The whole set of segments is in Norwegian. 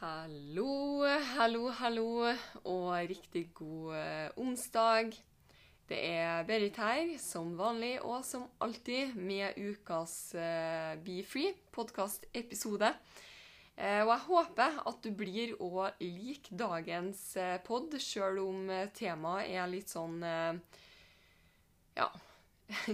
Hallo, hallo, hallo, og riktig god eh, onsdag. Det er Berit her, som vanlig og som alltid, med ukas eh, Be Free podkast-episode. Eh, og jeg håper at du blir å like dagens pod, sjøl om temaet er litt sånn Ja.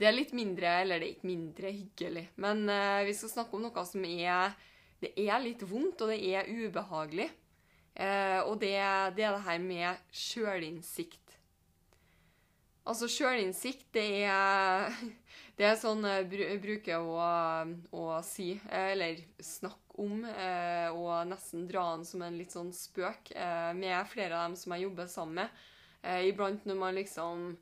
det er litt mindre, eller det er ikke mindre hyggelig, men vi skal snakke om noe som er det er litt vondt, og det er ubehagelig. Eh, og det, det er det her med sjølinnsikt. Altså, sjølinnsikt, det er Det er sånn jeg bruker å, å si, eh, eller snakke om, eh, og nesten dra den som en litt sånn spøk eh, med flere av dem som jeg jobber sammen med. Eh, iblant når man liksom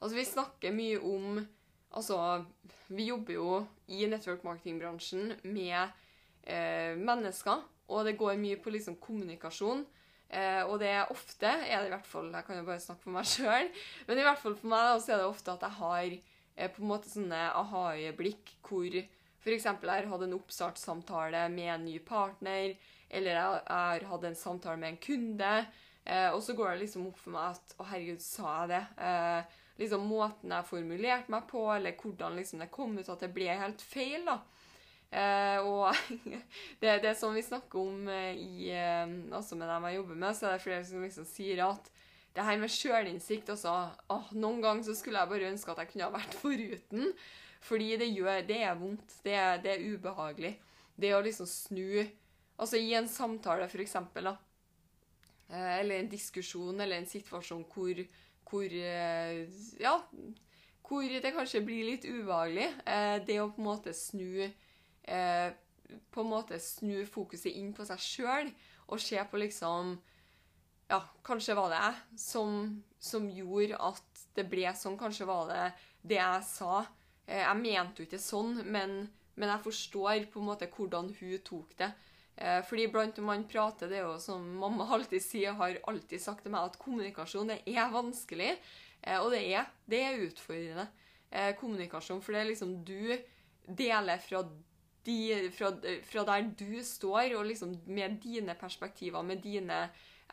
Altså, vi snakker mye om Altså, vi jobber jo i network marketing-bransjen med eh, mennesker, og det går mye på liksom kommunikasjon. Eh, og det er ofte, er det i hvert fall, jeg kan jo bare snakke for meg sjøl, men i hvert fall for meg også så er det ofte at jeg har eh, på en måte sånne aha-øyeblikk hvor f.eks. jeg har hatt en oppstartssamtale med en ny partner, eller jeg har hatt en samtale med en kunde, eh, og så går det liksom opp for meg at å herregud, sa jeg det? Eh, liksom Måten jeg formulerte meg på, eller hvordan liksom det kom ut at det ble helt feil. da. Eh, og det, det sånn vi snakker om eh, i, eh, altså med dem jeg jobber med, så er det flere som liksom sier at det her med sjølinnsikt også åh, Noen ganger så skulle jeg bare ønske at jeg kunne ha vært foruten. Fordi det gjør Det er vondt. Det er, det er ubehagelig. Det å liksom snu Altså i en samtale, for eksempel, da. Eh, eller en diskusjon eller en situasjon hvor, hvor Ja, hvor det kanskje blir litt ubehagelig. Eh, det å på en måte snu eh, På en måte snu fokuset inn på seg sjøl og se på liksom Ja, kanskje var det jeg som, som gjorde at det ble sånn. Kanskje var det det jeg sa. Eh, jeg mente jo ikke sånn, men, men jeg forstår på en måte hvordan hun tok det. Eh, fordi blant om man prater, det er jo som mamma alltid sier, har alltid sagt til meg, at kommunikasjon det er vanskelig. Eh, og det er, det er utfordrende. Eh, kommunikasjon, for det er liksom du deler fra, de, fra, fra der du står, og liksom med dine perspektiver, med dine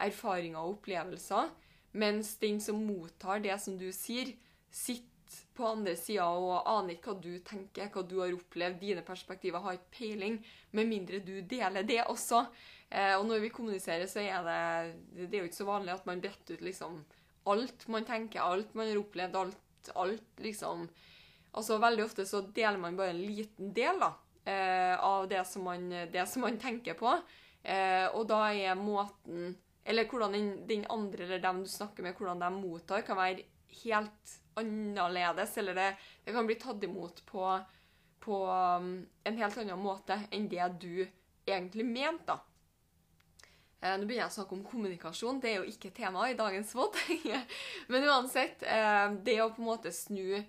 erfaringer og opplevelser, mens den som mottar det som du sier, sitter på andre sida og aner ikke hva du tenker, hva du har opplevd, dine perspektiver har ikke peiling, med mindre du deler det også. Eh, og når vi kommuniserer, så er det Det er jo ikke så vanlig at man bretter ut liksom alt man tenker, alt man har opplevd, alt, alt liksom Altså Veldig ofte så deler man bare en liten del da, av det som, man, det som man tenker på. Eh, og da er måten Eller hvordan den, den andre eller dem du snakker med, hvordan de mottar, kan være helt annerledes. Eller det, det kan bli tatt imot på, på um, en helt annen måte enn det du egentlig mente. da. Eh, Nå begynner jeg å snakke om kommunikasjon, det er jo ikke tema i dagens VOD. Men uansett, eh, det å på en måte snu eh,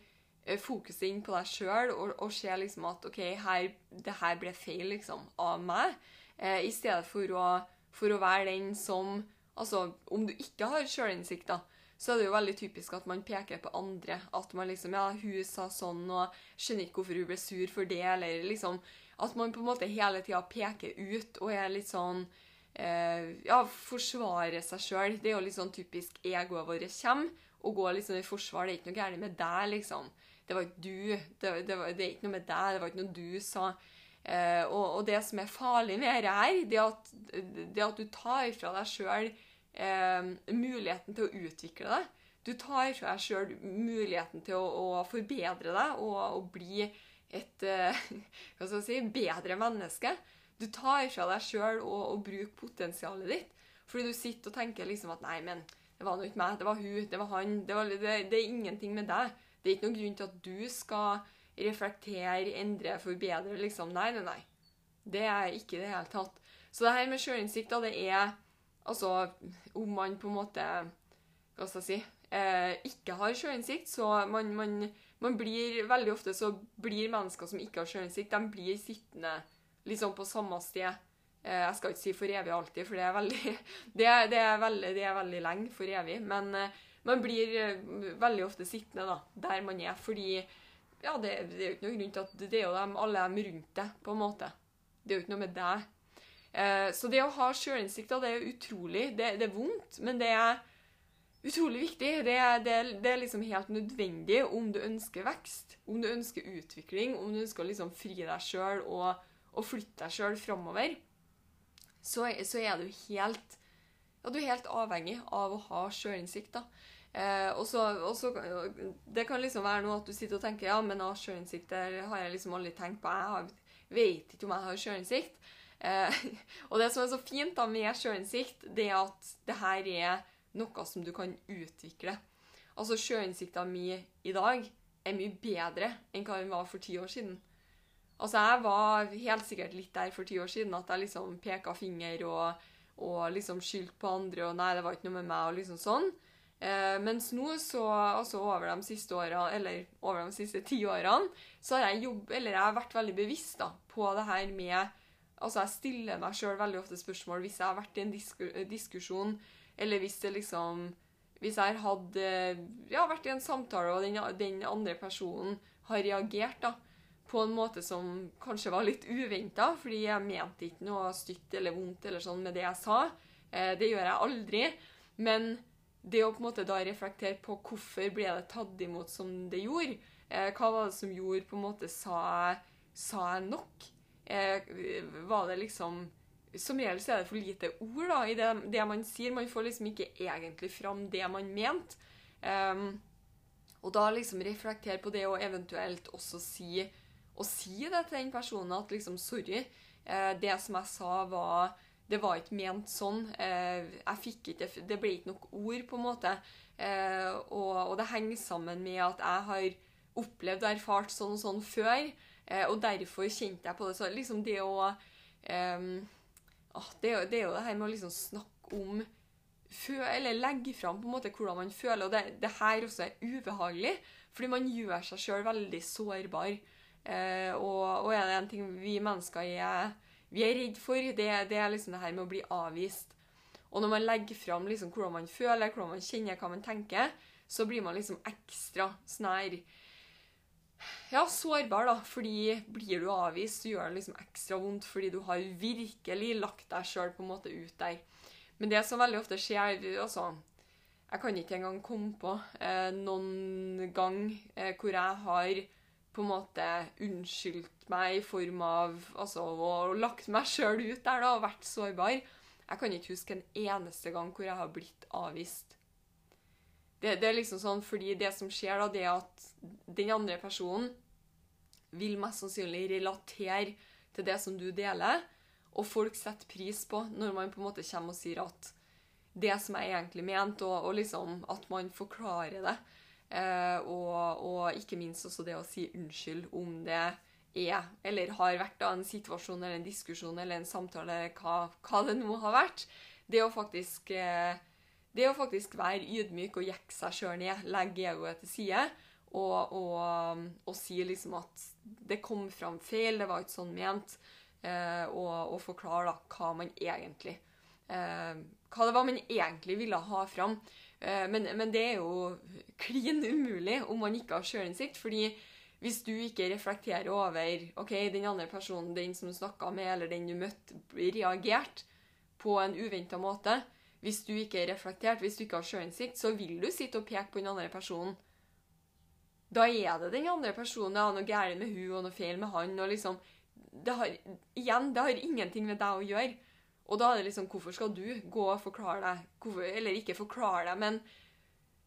fokuset inn på deg sjøl og, og se liksom at OK, her, det her ble feil liksom, av meg, eh, i stedet for å, for å være den som Altså, om du ikke har sjølinnsikt, da, så er det jo veldig typisk at man peker på andre. At man liksom Ja, hun sa sånn, og skjønner ikke hvorfor hun ble sur for det, eller liksom At man på en måte hele tida peker ut og er litt sånn eh, ja, forsvarer seg sjøl. Det er jo litt sånn typisk egoet vårt kommer. Og går liksom i forsvar. Det er ikke noe gærent med deg, liksom. Det var ikke du. Det, det, var, det er ikke noe med deg. Det var ikke noe du sa. Eh, og, og det som er farlig med dette her, det at, det at du tar fra deg sjøl eh, muligheten til å utvikle deg. Du tar fra deg sjøl muligheten til å, å forbedre deg og, og bli et eh, hva skal si, bedre menneske. Du tar fra deg sjøl og, og bruker potensialet ditt. Fordi du sitter og tenker liksom at nei, men Det var nå ikke meg, det var hun, det var han. Det, var, det, det er ingenting med deg. Det er ikke noen grunn til at du skal reflektere, endre, forbedre, liksom. Nei, nei, nei. Det er ikke det hele tatt. Så det her med sjølinnsikt, da, det er altså Om man på en måte Hva skal jeg si eh, Ikke har sjølinnsikt, så man, man, man blir Veldig ofte så blir mennesker som ikke har sjølinnsikt, de blir sittende liksom på samme sted. Eh, jeg skal ikke si for evig alltid, for det er veldig Det det er, veldig, det er veldig lenge for evig. Men eh, man blir eh, veldig ofte sittende da, der man er, fordi ja, det, det er jo ikke noen grunn til at det er jo dem, alle dem rundt deg, på en måte. Det er jo ikke noe med deg. Eh, så det å ha sjølinnsikt, det er utrolig. Det, det, er vondt, men det er utrolig viktig. Det det, det er, liksom helt nødvendig om du ønsker vekst, om du ønsker utvikling, om du ønsker å liksom fri deg sjøl og, og, flytte deg sjøl framover. Så, så, er jo helt ja, du er helt avhengig av å ha sjølinnsikt. da. Eh, og så, Det kan liksom være noe at du sitter og tenker ja, men sjølinnsikt har jeg liksom aldri tenkt på. Jeg har, vet ikke om jeg har sjølinnsikt. Eh, og det som er så fint da med sjølinnsikt, det er at det her er noe som du kan utvikle. Altså sjølinnsikta mi i dag er mye bedre enn hva den var for ti år siden. Altså Jeg var helt sikkert litt der for ti år siden at jeg liksom peka finger og, og liksom skyldt på andre og 'nei, det var ikke noe med meg' og liksom sånn. Eh, mens nå, så, altså over de siste årene, eller over de siste ti årene, så har jeg jobb, eller jeg har vært veldig bevisst da, på det her med Altså, jeg stiller meg sjøl veldig ofte spørsmål hvis jeg har vært i en disku, diskusjon, eller hvis det liksom Hvis jeg har hatt Ja, vært i en samtale, og den, den andre personen har reagert da, på en måte som kanskje var litt uventa, fordi jeg mente ikke noe stygt eller vondt eller sånn med det jeg sa. Eh, det gjør jeg aldri. Men det å på en måte da reflektere på hvorfor ble det tatt imot som det gjorde, eh, hva var det som gjorde på en måte Sa, sa jeg nok? Eh, var det liksom Som regel så er det for lite ord da, i det, det, man sier. Man får liksom ikke egentlig fram det man mente. Um, og da liksom reflektere på det, og eventuelt også si, og si det til den personen at liksom Sorry, eh, det som jeg sa, var det var ikke ment sånn. Eh, jeg fikk ikke, Det ble ikke nok ord, på en måte. Eh, og, og, det henger sammen med at jeg har opplevd og erfart sånn og sånn før. Og derfor kjente jeg på det. Så liksom det å det, det, er jo det her med å liksom snakke om Eller legge fram på en måte hvordan man føler. Og det, det her også er ubehagelig, fordi man gjør seg sjøl veldig sårbar. Og, og er det en ting vi mennesker er vi er redd for, det, det, er liksom det her med å bli avvist. Og når man legger fram liksom hvordan man føler, hvordan man kjenner, hva man tenker, så blir man liksom ekstra snær. ja, sårbar, da. Fordi blir du avvist, så gjør det liksom ekstra vondt fordi du har virkelig lagt deg sjøl på en måte ut der. Men det som veldig ofte skjer altså, Jeg kan ikke engang komme på eh, noen gang eh, hvor jeg har på en måte unnskyldt meg i form av altså, og lagt meg sjøl ut der da, og vært sårbar. Jeg kan ikke huske en eneste gang hvor jeg har blitt avvist. Det, det, er liksom sånn, fordi det som skjer, da, det er at den andre personen vil mest sannsynlig relatere til det som du deler, og folk setter pris på når man på en måte kommer og sier at det som jeg egentlig mente, og, og liksom at man forklarer det. Eh, og, og, ikke minst også det å si unnskyld om det er, eller har vært da, en situasjon eller en diskusjon eller en samtale, hva, hva det nå har vært. Det å faktisk, eh, det å faktisk være ydmyk og jekke seg sjøl ned, legge egoet til side og, og, og, si liksom at det kom fram feil, det var ikke sånn ment, eh, og, og forklare da hva man egentlig Hva det var man egentlig ville ha fram. Eh, men, men, det er jo klin umulig om man ikke har sjølinnsikt. fordi hvis du ikke reflekterer over ok, den andre personen, den som du snakka med, eller den du møtte, reagerte på en uventa måte Hvis du ikke er reflektert, hvis du ikke har sjølinnsikt, så vil du sitte og peke på den andre personen. Da er det den andre personen. Ja, noe gærent med hun og noe feil med han. og liksom, det har, Igjen, det har ingenting med deg å gjøre. Og da er det liksom Hvorfor skal du gå og forklare deg hvorfor, Eller ikke forklare deg, men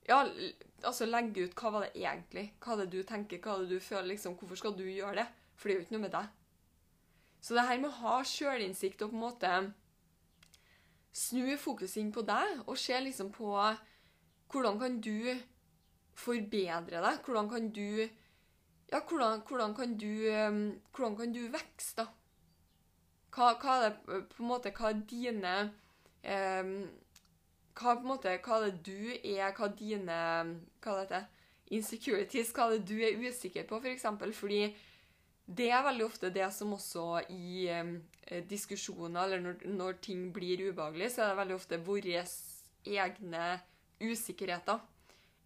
ja, altså legge ut hva var det egentlig Hva er det du tenker, hva er det du føler, liksom Hvorfor skal du gjøre det? For det er jo ikke noe med deg. Så det her med å ha sjølinnsikt og på en måte snu fokuset inn på deg og se liksom på hvordan kan du forbedre deg? Hvordan kan du Ja, hvordan, hvordan kan du um, Hvordan kan du vokse, da? Hva, hva er det på en måte Hva er dine um, hva, på en måte, hva er det du er, hva er dine hva er det, insecurities, hva er det du er usikker på, f.eks. For eksempel, fordi det er veldig ofte det som også i eh, diskusjoner, eller når, når, ting blir ubehagelig, så er det veldig ofte våre egne usikkerheter.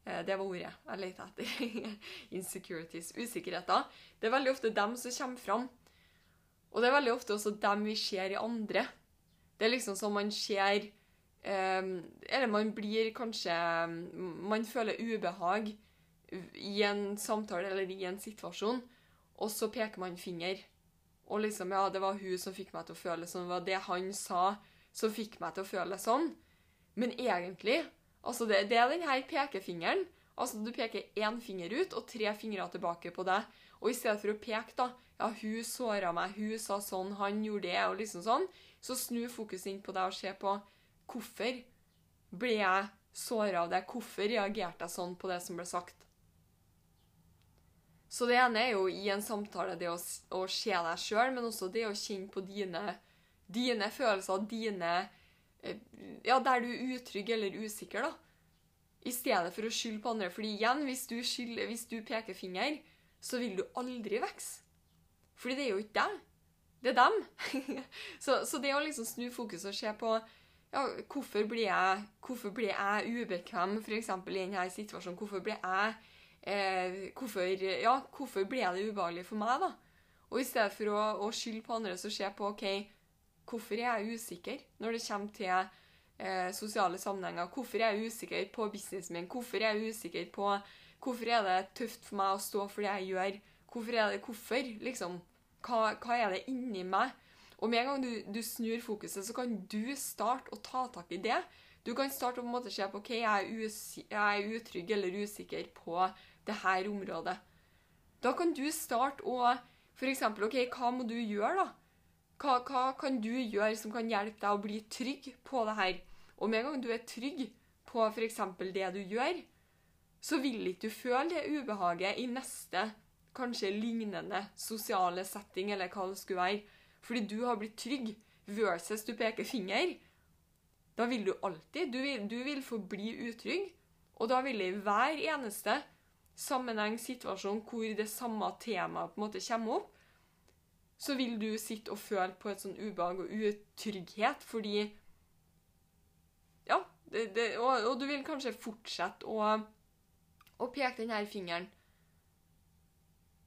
Eh, det var ordet jeg lette etter. Insecurities. Usikkerheter. Det er veldig ofte dem som kommer fram. Og det er veldig ofte også dem vi ser i andre. Det er liksom som man ser eh, Eller man blir kanskje Man føler ubehag i en samtale eller i en situasjon, og så peker man finger. Og liksom, ja, det var hun som fikk meg til å føle sånn. Det var det han sa som fikk meg til å føle sånn. Men egentlig Altså, det, det er den her pekefingeren. Altså, du peker én finger ut og tre fingre tilbake på deg. Og i stedet for å peke, da Ja, hun såra meg, hun sa sånn, han gjorde det, og liksom sånn. Så snu fokuset inn på deg og se på hvorfor ble jeg såra av det? Hvorfor reagerte jeg sånn på det som ble sagt? Så det ene er jo i en samtale det å, å se deg sjøl, men også det å kjenne på dine, dine følelser, dine Eh, ja, der du er utrygg eller usikker, da. I stedet for å skylde på andre. Fordi igjen, hvis du, skylder, hvis du peker finger, så vil du aldri vokse. Fordi det er jo ikke deg. Det er dem. så, så, det å liksom snu fokus og se på ja, hvorfor blir jeg, hvorfor blir jeg ubekvem f.eks. i denne situasjonen? Hvorfor blir jeg eh, hvorfor, ja, hvorfor blir det ubehagelig for meg, da? Og i stedet for å, å skylde på andre, så se på OK, Hvorfor er jeg usikker når det kommer til eh, sosiale sammenhenger? Hvorfor er jeg usikker på businessen min? Hvorfor er jeg usikker på Hvorfor er det tøft for meg å stå for det jeg gjør? Hvorfor er det hvorfor? Liksom, hva, hva er det inni meg? Og med en gang du, du, snur fokuset, så kan du starte å ta tak i det. Du kan starte å på en måte se på ok, jeg er, jeg er utrygg eller usikker på det her området. Da kan du starte å f.eks. OK, hva må du gjøre, da? Hva, hva, kan du gjøre som kan hjelpe deg å bli trygg på det her? Og med en gang du er trygg på f.eks. det du gjør, så vil ikke du føle det ubehaget i neste kanskje lignende sosiale setting, eller hva det skulle være. Fordi du har blitt trygg versus du peker finger. Da vil du alltid Du vil, du vil forbli utrygg. Og da vil det i hver eneste sammenheng, situasjon, hvor det samme temaet på en måte kommer opp, så vil du sitte og føle på et sånn ubehag og utrygghet fordi Ja, det, det, og, og, du vil kanskje fortsette å, å peke denne fingeren.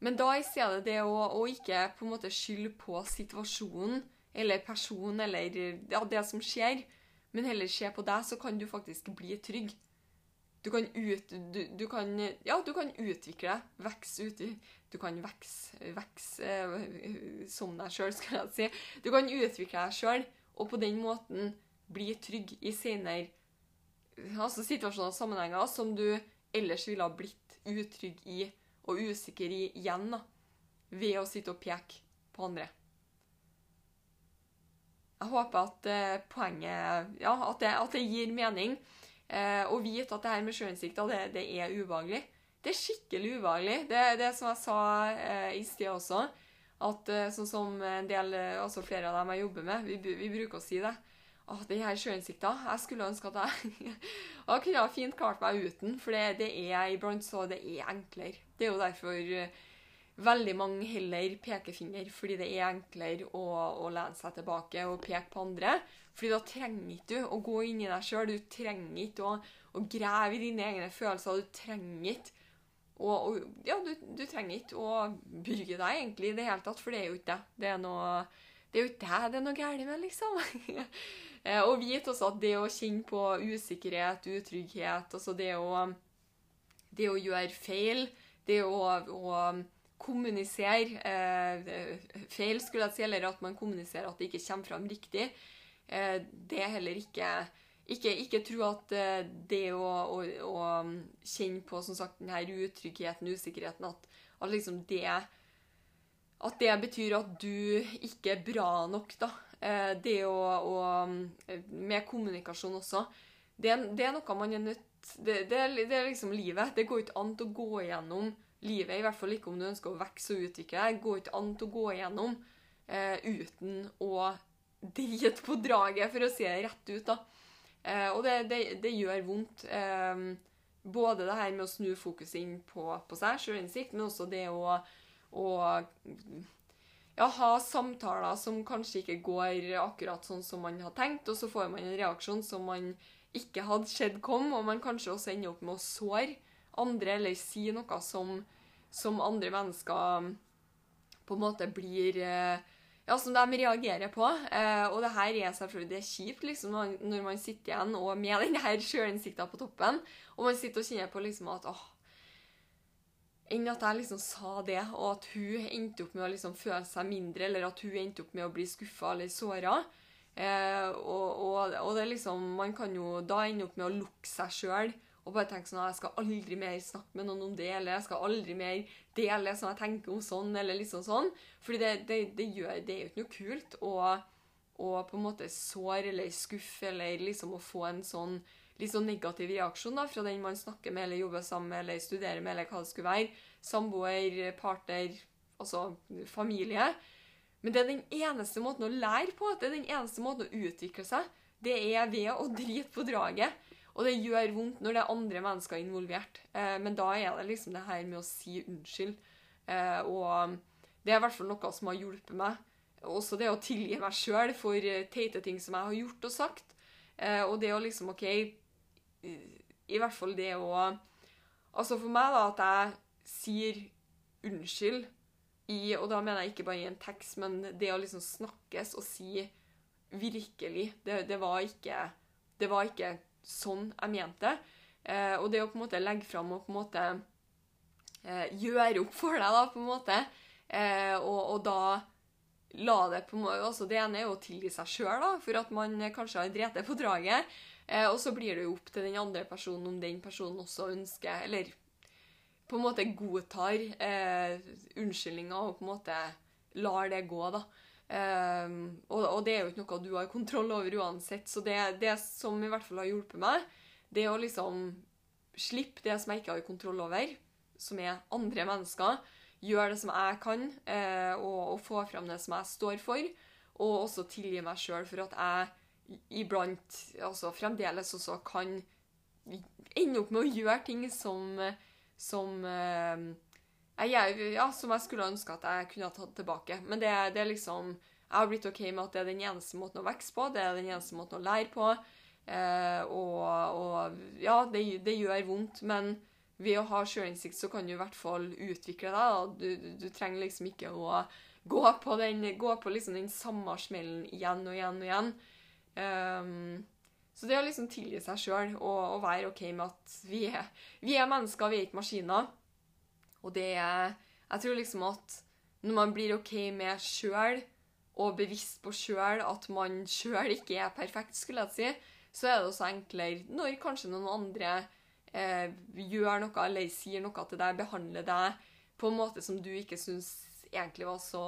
Men da i stedet det å, å, ikke på en måte skylde på situasjonen eller personen eller ja, det som skjer, men heller se på deg, så kan du faktisk bli trygg. Du kan, ut, du, du kan, ja, du kan utvikle deg, vokse uti du kan vokse, vokse eh, som deg sjøl, skal jeg si. Du kan utvikle deg sjøl, og på den måten bli trygg i senere altså situasjoner og sammenhenger som du ellers ville ha blitt utrygg i og usikker igjen, da, ved å sitte og peke på andre. Jeg håper at eh, poenget Ja, at det, at det gir mening. Eh, å vite at det her med sjøinnsikt det, det er ubehagelig. Det er skikkelig ubehagelig. Det er det som jeg sa eh, i sted også. At eh, sånn som en del, eh, altså flere av dem jeg jobber med, vi, vi bruker å si det. At den her sjøinnsikta Jeg skulle ønske at jeg Jeg kunne jeg fint klart meg uten, for det, det er iblant så det er enklere. Det er jo derfor uh, veldig mange heller pekefinger, fordi det er enklere å, å lene seg tilbake og peke på andre. Fordi da trenger ikke du å gå inn i deg sjøl. Du trenger ikke å, å grave i dine egne følelser. Du trenger ikke og, og ja, du, du, trenger ikke å bygge deg egentlig i det hele tatt, for det er jo ikke det. Det er, noe, det er jo ikke det det er noe galt med, liksom. Eh, og vite også at det å kjenne på usikkerhet, utrygghet, altså det å, det å gjøre feil, det å, å kommunisere eh, feil, skulle jeg si, eller at man kommuniserer at det ikke kommer fram riktig, eh, det er heller ikke ikke, ikke tro at eh, det å, å, å, kjenne på som sagt, denne utryggheten, usikkerheten, at, at liksom det At det betyr at du ikke er bra nok, da. Eh, det å, å Med kommunikasjon også. Det, det, er noe man er nødt det, det, det er liksom livet. Det går ikke an å gå igjennom livet, i hvert fall ikke om du ønsker å vokse og utvikle deg. Det går ikke an å gå igjennom eh, uten å drite på draget, for å si det rett ut. da. Eh, og det, det, gjør vondt. Eh, både det her med å snu fokuset inn på, på seg, sjølinnsikt, men også det å, å ja, ha samtaler som kanskje ikke går akkurat sånn som man har tenkt, og så får man en reaksjon som man ikke hadde sett komme, og man kanskje også ender opp med å såre andre, eller si noe som, som andre mennesker på en måte blir eh, ja, som de reagerer på. Eh, og det her er selvfølgelig det er kjipt liksom, når man sitter igjen og med den her sjølinnsikta på toppen, og man sitter og kjenner på liksom at åh, Enn at jeg liksom sa det, og at hun endte opp med å liksom føle seg mindre, eller at hun endte opp med å bli skuffa eller såra. Eh, og, og, og, det er liksom Man kan jo da ende opp med å lukke seg sjøl og bare tenke sånn Jeg skal aldri mer snakke med noen om det, eller jeg skal aldri mer dele det som jeg tenker om sånn, eller liksom sånn. Fordi det, det, det, gjør, det er jo ikke noe kult å på en måte såre eller skuffe eller liksom å få en sånn litt sånn negativ reaksjon da, fra den man snakker med eller jobber sammen med eller studerer med, eller hva det skulle være. Samboer, partner, altså familie. Men det er den eneste måten å lære på, det er den eneste måten å utvikle seg. Det er ved å drite på draget. Og det gjør vondt når det er andre mennesker involvert. Eh, men da er det liksom det her med å si unnskyld. Eh, og det er i hvert fall noe som har hjulpet meg. Også det å tilgi meg sjøl for eh, teite ting som jeg har gjort og sagt. Og det å liksom OK I hvert fall det å Altså for meg, da, at jeg sier unnskyld i Og da mener jeg ikke bare i en tekst, men det å liksom snakkes og si virkelig Det, det var ikke Det var ikke sånn jeg mente. Eh, og det å på en måte legge fram og på en måte eh, gjøre opp for deg, da, på en måte, eh, og, og, da la det på en måte, altså Det ene er jo å tilgi seg sjøl for at man kanskje har drept på draget. Eh, og så blir det jo opp til den andre personen om den personen også ønsker Eller på en måte godtar eh, unnskyldninga og på en måte lar det gå, da. Eh, og, og, det er jo ikke noe du har kontroll over uansett. Så det, det som i hvert fall har hjulpet meg, det er å liksom slippe det som jeg ikke har kontroll over, som er andre mennesker. Gjøre det som jeg kan, eh, og, og, få frem det som jeg står for. Og også tilgi meg sjøl for at jeg iblant, altså fremdeles også, kan ende opp med å gjøre ting som, som eh, jeg, ja, som jeg skulle ønske at jeg kunne ha tatt tilbake. Men det, det, er liksom Jeg har blitt OK med at det er den eneste måten å vokse på, det er den eneste måten å lære på. Eh, og, og, ja, det, det, gjør vondt, men ved å ha sjølinnsikt så kan du i hvert fall utvikle deg. Du, du, trenger liksom ikke å gå på den, gå på liksom den samme smellen igjen og igjen og igjen. Um, så det å liksom tilgi seg sjøl og, og, være OK med at vi er, vi er mennesker, vi er ikke maskiner. Og det er Jeg tror liksom at når man blir OK med sjøl, og bevisst på sjøl at man sjøl ikke er perfekt, skulle jeg si, så er det også enklere når kanskje noen andre eh, gjør noe eller sier noe til deg, behandler deg på en måte som du ikke syns egentlig var så,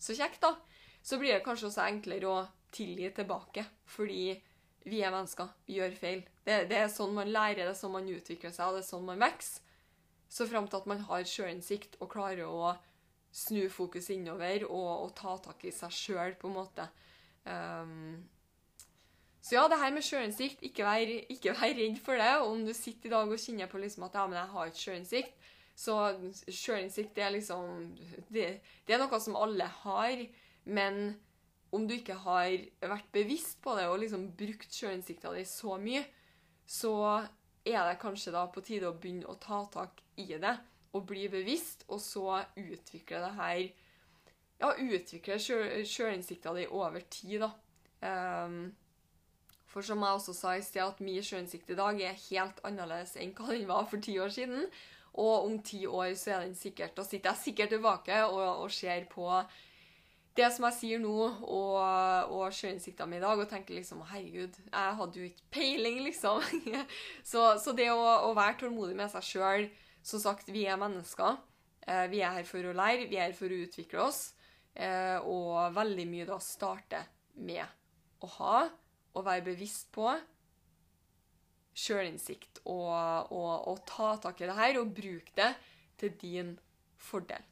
så kjekt, da. Så blir det kanskje også enklere å tilgi tilbake, fordi vi er mennesker. Vi gjør feil. Det, det er sånn man lærer, det er sånn man utvikler seg, og det er sånn man vokser. Så fram til at man har sjølinnsikt og klarer å snu fokus innover og, og ta tak i seg sjøl, på en måte. Um, så ja, det her med sjølinnsikt, ikke, ikke, vær redd for det. Om du sitter i dag og kjenner på liksom at ja, men jeg har ikke sjølinnsikt, så sjølinnsikt er liksom det, det, er noe som alle har. Men om du ikke har vært bevisst på det og liksom brukt sjølinnsikta di så mye, så er det kanskje da på tide å begynne å ta tak i det og bli bevisst, og så utvikle det her Ja, utvikle sjølinnsikta di over tid, da. Um, for som jeg også sa i sted, at min sjølinnsikt i dag er helt annerledes enn hva den var for ti år siden. Og om ti år så er den sikkert Da sitter jeg sikkert tilbake og, og ser på det som jeg sier nå, og, og sjøinnsikta mi i dag, og tenker liksom Herregud, jeg hadde jo ikke peiling, liksom. så, så, det å, å, være tålmodig med seg sjøl Som sagt, vi er mennesker. Eh, vi er her for å lære, vi er her for å utvikle oss. Eh, og veldig mye da starter med å ha og være bevisst på sjølinnsikt og, og, og ta tak i det her og bruke det til din fordel.